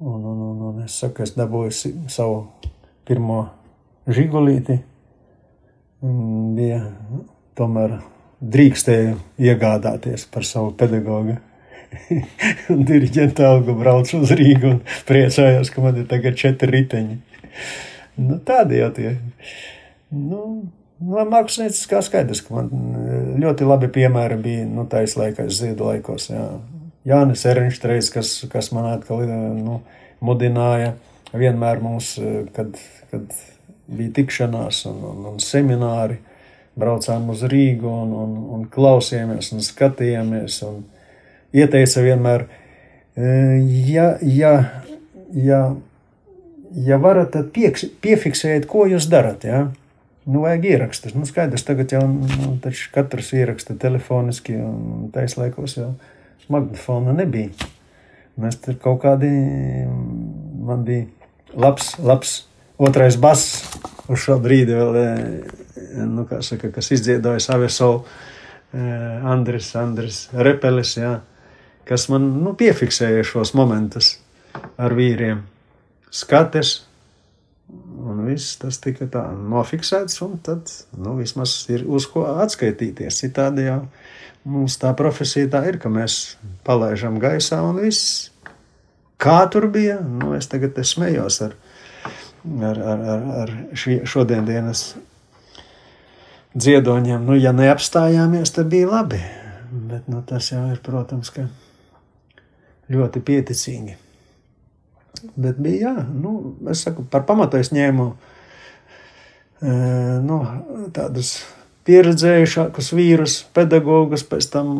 un, un, un, un es saku, es dabūju savu pirmo žigulīti. Bija tomēr drīkstēju iegādāties par savu pedagogu <laughs> un diriģenta algu braucu uz Rīgu un priecājos, ka man ir tagad četri riteņi. Nu, tādi jau tie. Nu, no mākslinieces kā skaidrs, ka man ļoti labi piemēri bija, nu, tais laikais, ziedu laikos, jā. Jānis Erinštreis, kas, kas man atkal, nu, mudināja vienmēr mums, kad, kad bija tikšanās un, un, un semināri, braucām uz Rīgu un, un, un klausījāmies un skatījāmies un, ieteica vienmēr, e, ja, ja, ja, ja varat, tad pieks, piefiksējiet, ko jūs darat. Ja? Nu, vajag ierakstus. Nu, skaidrs, tagad jau nu, katrs ieraksta telefoniski, un taisa laikos jau magnetofona nebija. Mēs tur kaut kādi, man bija labs, labs otrais bass uz šo brīdi vēl, e, nu, kā saka, kas izdziedāja savu solu. Andris, Andris Repelis, jā kas man nu, piefiksēja šos momentus ar vīriem. Skaties, un viss tas tika tā nofiksēts, un tad nu, vismaz ir uz ko atskaitīties. Citādi jau mums tā profesija tā ir, ka mēs palaidām gaisā un viss. Kā tur bija, nu, es tagad es smējos ar, ar, ar, ar, ar šodienas dziedoņiem. Nu, ja neapstājāmies, tad bija labi. Bet nu, tas jau ir, protams, ļoti pieticīgi. Bet bija, jā, nu, es saku, par pamatu es ņēmu e, nu, tādus pieredzējušākus vīrus, pedagogus, pēc tam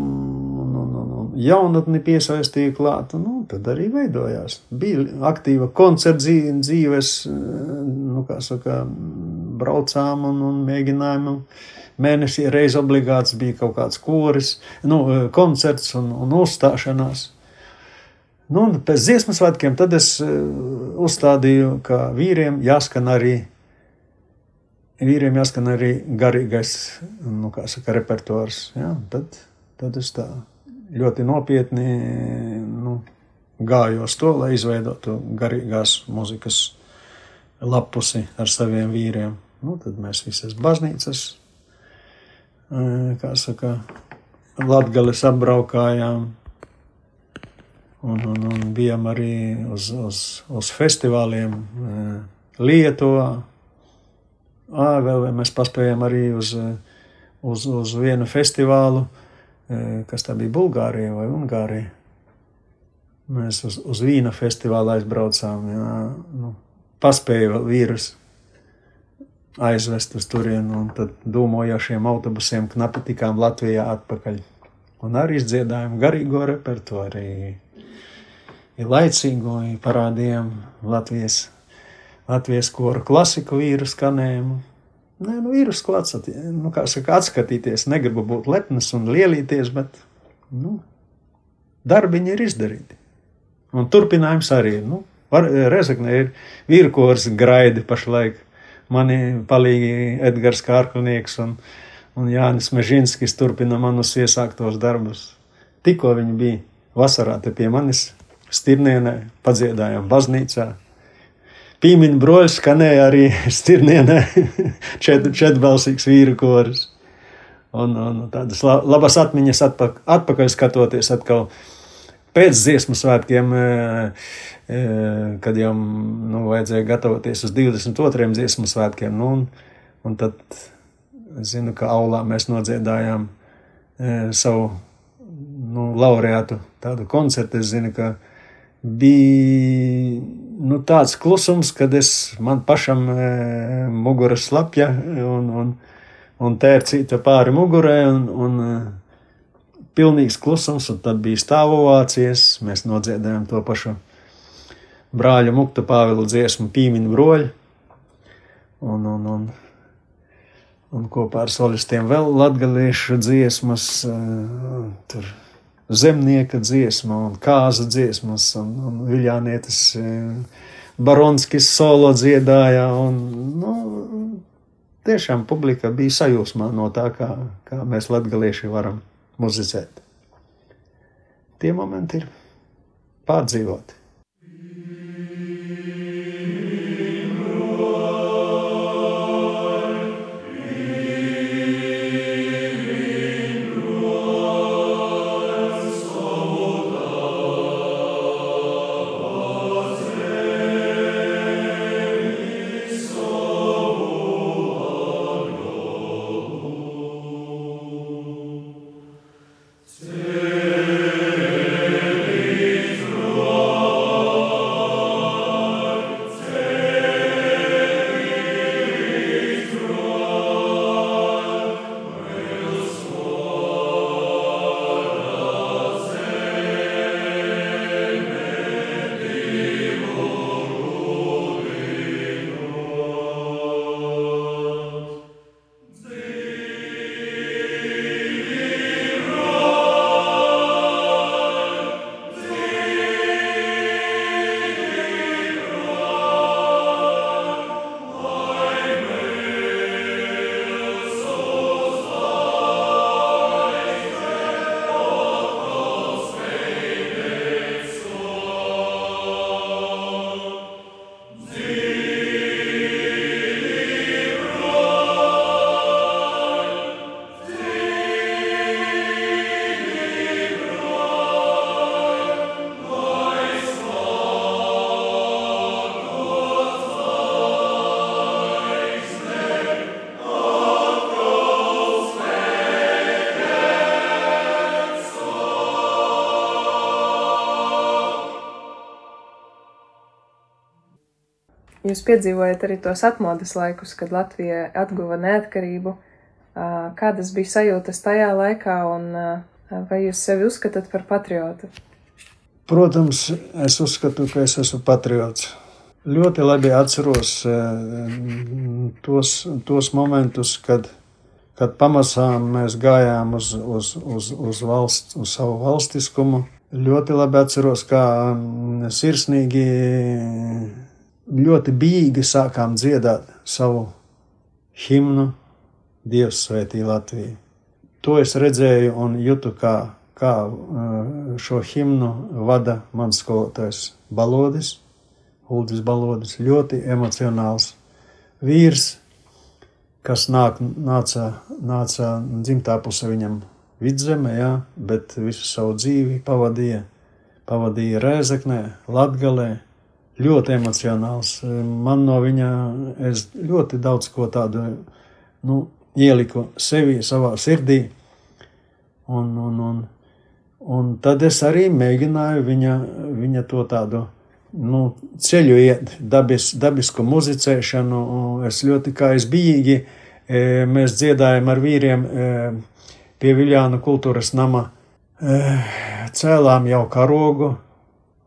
jaunatni piesaistīja klāt, nu, tad arī veidojās. Bija aktīva koncerta dzīves, e, nu, kā saka, braucām un, un mēģinājām. Mēnesī reiz obligāts bija kaut kāds koris, nu, e, koncerts un, un uzstāšanās. Nu, un pēc dziesmu svētkiem tad es uh, uzstādīju, ka vīriem jāskan arī, vīriem jāskan arī garīgais, nu, kā saka, repertuārs. Ja? Tad, tad es tā ļoti nopietni nu, gāju uz to, lai izveidotu garīgās muzikas lapusi ar saviem vīriem. Nu, tad mēs visas baznīcas, uh, kā saka, Latgales apbraukājām, Un, un, un bijām arī uz, uz, uz festivāliem eh, Lietuvā. À, vēl mēs paspējām arī uz, uz, uz vienu festivālu, eh, kas tā bija Bulgārija vai Ungārija. Mēs uz, uz Vīna festivālu aizbraucām. Jā, nu, paspēja vīrus aizvest uz turieni, un tad dūmojošiem autobusiem knapi tikām Latvijā atpakaļ. Un arī izdziedājām garīgo repertuāru, arī laicīgo, parādījām Latvijas, Latvijas koru klasiku vīru skanējumu. Nē, nu, vīrus, ko atsat, nu, saka, atskatīties, negribu būt lepns un lielīties, bet nu, darbiņi ir izdarīti. Un turpinājums arī ir. Nu, Rezekne ir vīrkors graidi pašlaik mani palīgi Edgars Kārklinieks un, un Jānis Mežinskis turpina manus iesāktos darbus. Tikko viņi bija vasarā te pie manis Stirnienē, padziedājām baznīcā. Pīmiņa broļs skanēja arī Stirnienē, <laughs> čet, četbalsīgs vīru koris. Un, un tādas labas atmiņas atpakaļ, atpakaļ skatoties atkal pēc dziesmu svētkiem kad jau nu, vajadzēja gatavoties uz 22. dziesmu svētkiem. Nu, un, un tad es zinu, ka aulā mēs nodziedājām e, savu nu, laureātu tādu koncertu. Es zinu, ka bija nu, tāds klusums, kad es man pašam e, mugura slapja un, un, un tērcīta pāri mugurē. Un, un, e, Pilnīgs klusums, un tad bija stāvovācijas. Mēs nodziedājām to pašu brāļa Mukta Pāvila dziesmu Pīmiņu broļi. Un, un, un, un kopā ar solistiem vēl latgaliešu dziesmas, eh, tur zemnieka dziesma un kāza dziesmas un, un viļānietis eh, Baronskis solo dziedāja un, nu, tiešām publika bija sajūsmā no tā, kā, kā mēs latgalieši varam muzicēt. Tie momenti ir pārdzīvoti.
Jūs piedzīvojat arī tos atmodas laikus, kad Latvija atguva neatkarību. Kādas bija sajūtas tajā laikā, un vai jūs sevi uzskatāt par patriotu?
Protams, es uzskatu, ka es esmu patriots. Ļoti labi atceros tos, tos momentus, kad, kad pamazām mēs gājām uz, uz, uz, uz, valsts, uz savu valstiskumu. Ļoti labi atceros, kā sirsnīgi ļoti bīgi sākām dziedāt savu himnu Dievs svētī Latviju. To es redzēju un jutu, kā, kā šo himnu vada mans skolotājs Balodis, Uldis Balodis, ļoti emocionāls vīrs, kas nāk, nāca, nāca dzimtā puse viņam vidzemē, jā, bet visu savu dzīvi pavadīja, pavadīja Rēzeknē, Latgalē, ļoti emocionāls. Man no viņa ļoti daudz ko tādu nu, ieliku sevi, savā sirdī. Un, un, un, un tad es arī mēģināju viņa, viņa to tādu nu, ceļu iet, dabis, dabisku muzicēšanu. Es ļoti kā es bijīgi, mēs dziedājam ar vīriem pie Viljāna kultūras nama, cēlām jau karogu,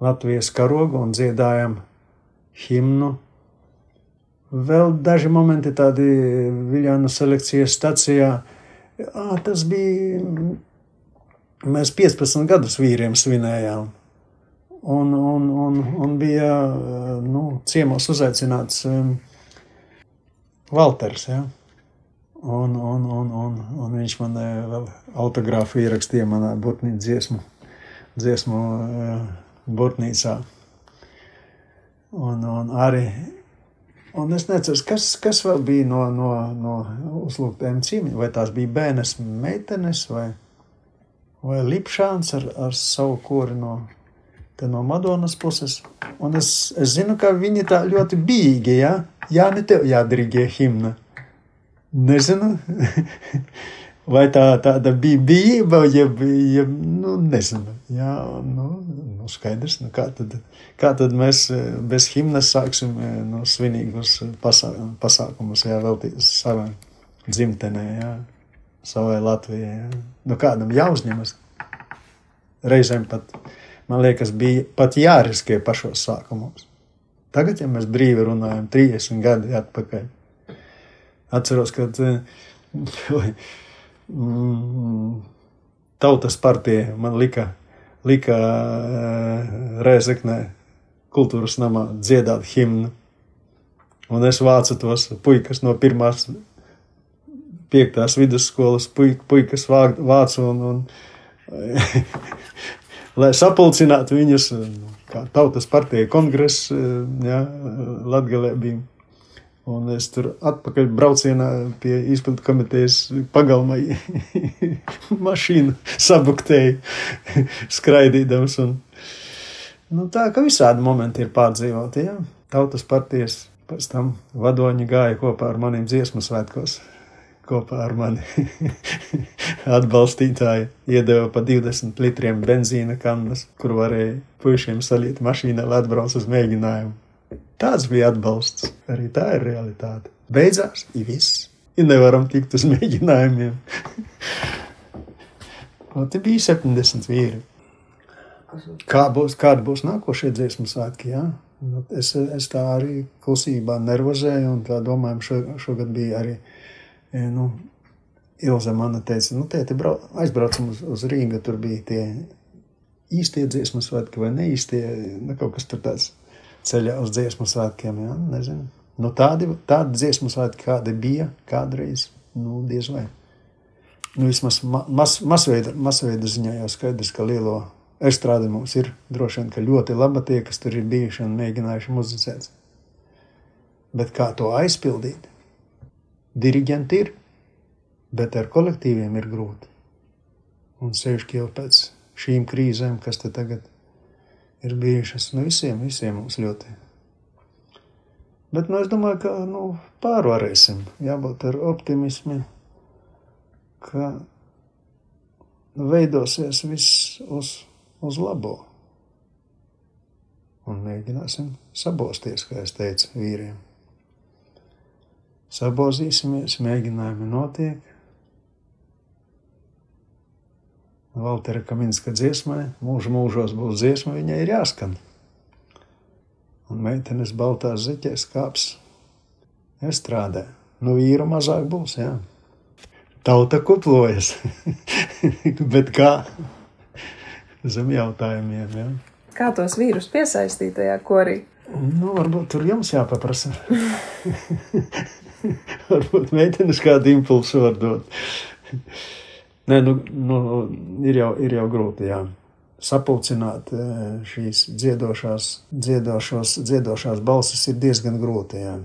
Latvijas karogu un dziedājam himnu. Vēl daži momenti tādi Viljāna selekcijas stacijā. À, tas bija, mēs 15 gadus vīriem svinējām. Un, un, un, un bija nu, ciemos uzaicināts um, Valters. Ja? Un, un, un, un, un viņš man vēl autogrāfu ierakstīja manā burtnī dziesmu, dziesmu uh, burtnīcā. Un, un arī Un es neceru, kas, kas vēl bija no, no, no uzlūgtiem cīņiem. Vai tās bija bērnas meitenes vai, vai Lipšāns ar, ar savu kori no, no Madonas puses. Un es, es zinu, ka viņi tā ļoti bīgi, ja? Jā, ne tev jādirigie himna. Nezinu, <laughs> vai tā tāda bija bijība, jeb, jeb nu, nezinu. Jā, nu, nu skaidrs, nu kā tad kā tad mēs e, bez himnas sāksim e, no svinīgus pasā, pasākumus, jā, veltīt savai dzimtenē, jā, savai Latvijai, jā. Nu kādam jāuzņemas. Reizēm pat, man liekas, bija pat jāriskē pašos sākumos. Tagad, ja mēs brīvi runājam, 30 gadi atpakaļ, atceros, kad <laughs> mm, tautas partija man lika, lika uh, Rēzeknē kultūras namā dziedāt himnu. Un es vācu tos puikas no pirmās, piektās vidusskolas, puikas vācu un, un <laughs> lai sapulcinātu viņus, kā tautas partija kongress, jā, Latgalē bija. Un es tur atpakaļ braucienā pie izpildu komitejas pagalmā <laughs> mašīnu sabuktēju, <laughs> skraidīdams un Nu, tā kā visādi momenti ir pārdzīvoti. Ja? Tautas partijas pēc tam vadoņi gāja kopā ar maniem dziesmu svētkos. Kopā ar mani <laughs> atbalstītāji iedeva pa 20 litriem benzīna kannas, kur varēja puišiem salīt mašīnā, lai atbrauc uz mēģinājumu. Tāds bija atbalsts. Arī tā ir realitāte. Beidzās, ir viss. Ja nevaram tikt uz mēģinājumiem. <laughs> Un te bija 70 vīri. Kā būs, kāda būs nākošie dziesmu svētki? Ja? Nu, es, es tā arī klusībā nervozēju, un tā domāju, šo, šogad bija arī. E, nu, Ilze man teica, nu, tēti, aizbraucam uz, uz Rīgu, tur bija tie īstie dziesmu svētki vai neīstie, nu, kaut kas tur tāds ceļā uz dziesmu svētkiem, ja? nezinu. Nu, tādi, tādi dziesmu svētki, kādi bija kādreiz, nu, diez vai. Nu, vismaz mas, masveida, masveida ziņā jau skaidrs, ka lielo Estrāde mums ir droši vien ļoti laba tie, kas tur ir bijuši un mēģinājuši muzicēt. Bet kā to aizpildīt? Diriģenti ir, bet ar kolektīviem ir grūti. Un sevišķi jau pēc šīm krīzēm, kas te tagad ir bijušas, nu visiem, visiem mums ļoti. Bet nu, es domāju, ka nu, pārvarēsim, jābūt ar optimismu, ka veidosies viss uz uz labo. Un mēģināsim sabosties, kā es teicu vīriem. Sabozīsimies, mēģinājumi notiek. Valtera Kaminska dziesmai, mūža mūžos būs dziesma, viņai ir jāskan. Un meitenes baltās zeķēs kāps estrādē. Nu, vīru mazāk būs, jā. Tauta kuplojas. <laughs> Bet kā? zem jautājumiem. Ja?
Kā tos vīrus piesaistīt tajā korī?
Nu, varbūt tur jums jāpaprasa. <laughs> varbūt meitenes kādu impulsu var dot. Nē, nu, nu, ir, jau, ir jau grūti, jā. Sapulcināt e, šīs dziedošās, dziedošos, dziedošās balsis ir diezgan grūti, jā.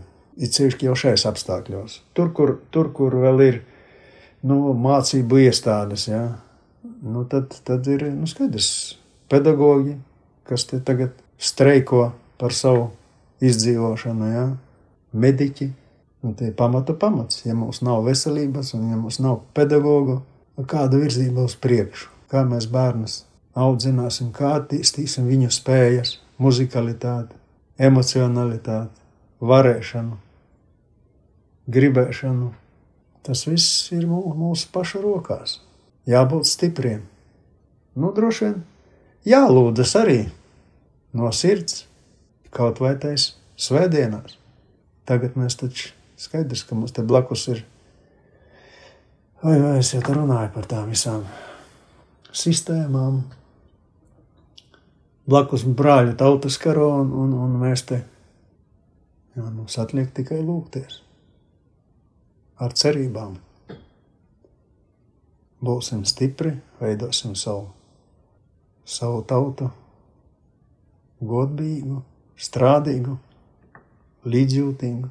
It sevišķi jau šais apstākļos. Tur, kur, tur, kur vēl ir, nu, mācību iestādes, jā nu tad, tad ir nu, skaidrs, pedagoģi, kas te tagad streiko par savu izdzīvošanu, ja? mediķi. Nu, tie ir pamata pamats. Ja mums nav veselības, un ja mums nav pedagogu, kāda virzība uz priekšu, kā mēs bērnus audzināsim, kā attīstīsim viņu spējas, muzikalitāti, emocionalitāti, varēšanu, gribēšanu. Tas viss ir mūsu pašu rokās. Jābūt stipriem. Nu, droši vien jālūdzas arī no sirds, kaut vai tais svētdienās. Tagad mēs taču skaidrs, ka mums te blakus ir. Vai, vai es jau runāju par tām visām sistēmām, blakus brāļu tautas karo, un, un, un mēs te jā, mums atliek tikai lūgties ar cerībām. Būsim stipri, veidosim savu, savu tautu, godīgu, strādīgu, līdzjūtīgu.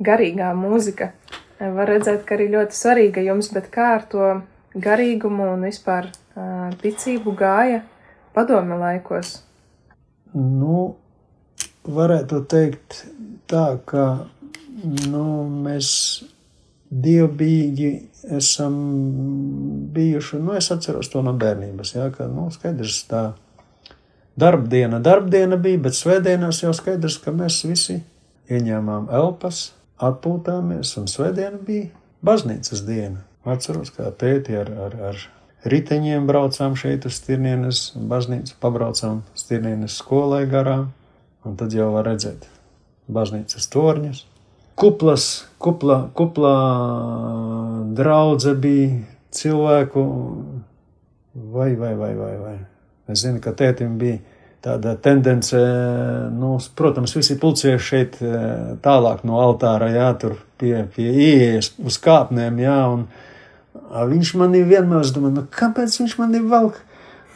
Garīgā mūzika. Var redzēt, ka arī ļoti svarīga jums, bet kā ar to garīgumu un vispār ticību gāja padome laikos?
Nu, varētu teikt tā, ka nu, mēs dievbijīgi esam bijuši, nu, es atceros to no bērnības, jā, ka, nu, skaidrs tā darbdiena, darbdiena bija, bet svētdienās jau skaidrs, ka mēs visi ieņēmām elpas, atpūtāmies, un svētdiena bija baznīcas diena. Atceros, kā tēti ar, ar, ar riteņiem braucām šeit uz Stirnienes baznīcu, pabraucām Stirnienes skolai garām, un tad jau var redzēt baznīcas torņus. Kuplas, kupla, kuplā draudze bija cilvēku, vai, vai, vai, vai, vai. Es zinu, ka tētim bija tāda tendence, nu, protams, visi pulcēji šeit tālāk no altāra, jā, tur pie, pie ieejas uz kāpnēm, jā, un viņš manī vienmēr, es domāju, nu, kāpēc viņš manī valk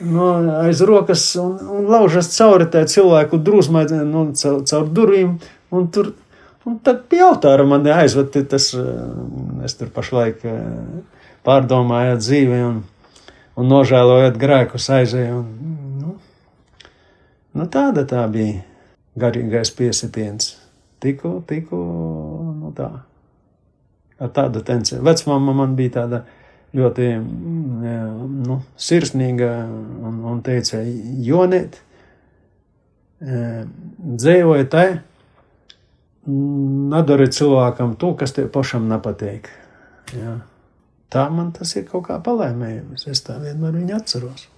no aiz rokas un, un laužas cauri tai cilvēku drūzmai, nu, caur, caur durvīm, un tur, un tad pie altāra mani aizved, tas, es tur pašlaik pārdomājot dzīvi un, un nožēlojot grēkus aizēju, un, Nu, tāda tā bija garīgais piesitiens. Tikko, tikko, nu tā. Ar tādu tenci. Vecmāma man bija tāda ļoti mm, nu, sirsnīga un, un teica, Jonēt, e, dzēvoja tai, nedari cilvēkam to, kas tev pašam nepatīk. Ja. Tā man tas ir kaut kā palēmējums. Es tā vienmēr viņu atceros.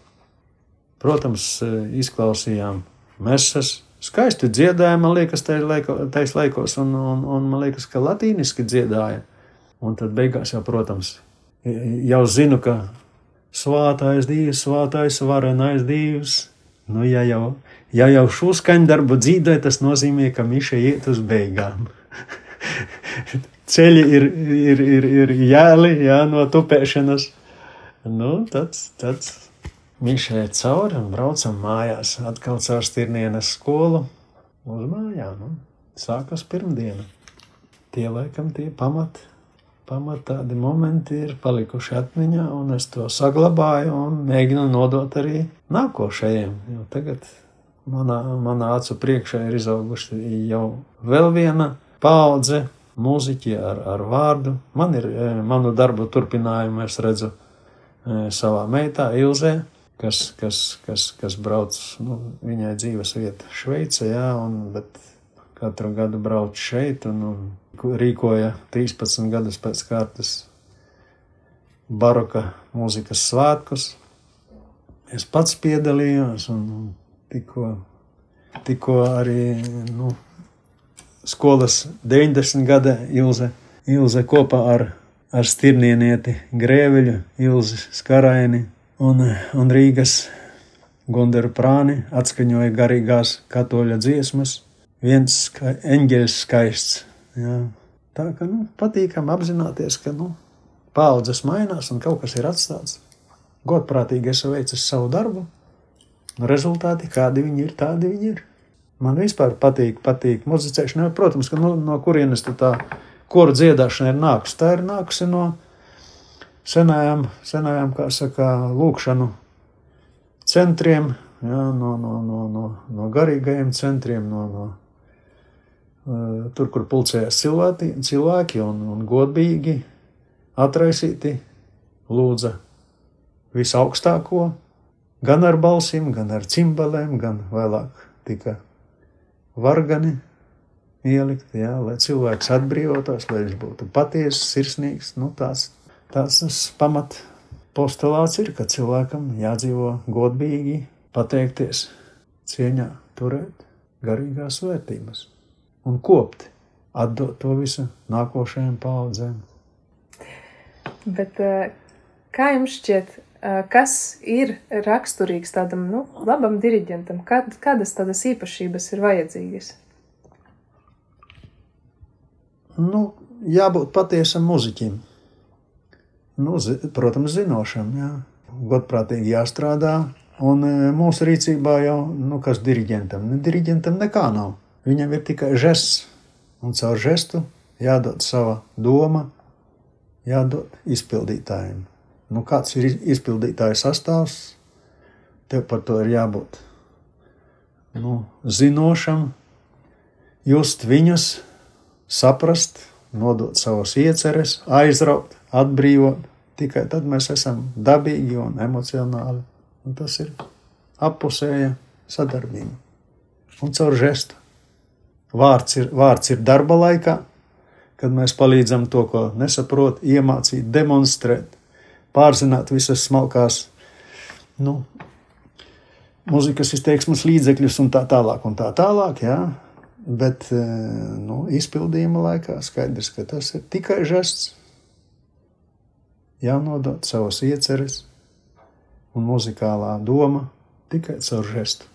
Protams, izklausījām mesas, skaisti dziedāja, man liekas, tais laikos, un, un, un man liekas, ka latīniski dziedāja. Un tad beigās jau, protams, jau zinu, ka svātais Dievs, svātais varenais Dievs. Nu, ja jau, ja jau šo skaņdarbu dzīvē, tas nozīmē, ka Miša iet uz beigām. <laughs> Ceļi ir, ir, ir, ir jēli, jā, no tupēšanas. Nu, tāds, tāds Viņš iet cauri un braucam mājās, atkal caur stirnienes skolu uz mājām. Nu, sākas pirmdiena. Tie laikam tie pamati, pamat tādi momenti ir palikuši atmiņā, un es to saglabāju un mēģinu nodot arī nākošajiem. Jo tagad manā, manā acu priekšā ir izauguši jau vēl viena paudze mūziķi ar, ar vārdu. Man ir eh, manu darbu turpinājumu, es redzu eh, savā meitā Ilzē kas, kas, kas, kas brauc, nu, viņai dzīves vieta Šveicē, jā, un, bet katru gadu brauc šeit un, un rīkoja 13 gadus pēc kārtas baroka mūzikas svētkus. Es pats piedalījos un tikko, tikko arī, nu, skolas 90 gada Ilze, Ilze kopā ar, ar stirnienieti Grēveļu, Ilzi Skaraini un, un Rīgas Gunderu prāni atskaņoja garīgās katoļa dziesmas, viens ska, eņģeļs skaists. Jā. Tā ka nu, patīkam apzināties, ka nu, paudzes mainās un kaut kas ir atstāts. Godprātīgi es veicu savu darbu, un rezultāti, kādi viņi ir, tādi viņi ir. Man vispār patīk, patīk muzicēšana. Protams, ka nu, no kurienes tā koru dziedāšana ir nākusi. Tā ir nākusi no senajām, senajām kā saka, lūkšanu centriem, jā, no, no, no, no, no garīgajiem centriem, no, no uh, tur, kur pulcējās cilvēki, cilvēki un, un godīgi atraisīti lūdza visaugstāko, gan ar balsīm, gan ar cimbalēm, gan vēlāk tika vargani ielikt, jā, lai cilvēks atbrīvotos, lai viņš būtu patiesas, sirsnīgs, nu tās tās pamat postulāts ir, ka cilvēkam jādzīvo godīgi, pateikties, cieņā, turēt garīgās vērtības un kopt, atdot to visu nākošajām paudzēm.
Bet eh, kā jums šķiet, eh, kas ir raksturīgs tādam nu, labam diriģentam? Kādas tādas īpašības ir vajadzīgas?
Nu, jābūt patiesam muziķim nu, zi, protams, zinošam, jā. godprātīgi jāstrādā. Un e, mūsu rīcībā jau, nu, kas diriģentam, ne, diriģentam nekā nav. Viņam ir tikai žests, un caur žestu jādod sava doma, jādod izpildītājiem. Nu, kāds ir izpildītāja sastāvs, tev par to ir jābūt nu, zinošam, just viņus, saprast, nodot savas ieceres, aizraukt, atbrīvot. Tikai tad mēs esam dabīgi un emocionāli. Un tas ir apusēja sadarbība. Un caur žestu. Vārds ir, vārds ir darba laikā, kad mēs palīdzam to, ko nesaprot, iemācīt, demonstrēt, pārzināt visas smalkās nu, mūzikas izteiksmes līdzekļus un tā tālāk. Un tā tālāk jā. Bet nu, izpildījuma laikā skaidrs, ka tas ir tikai žests jānodod savas ieceres un muzikālā doma tikai caur žestu.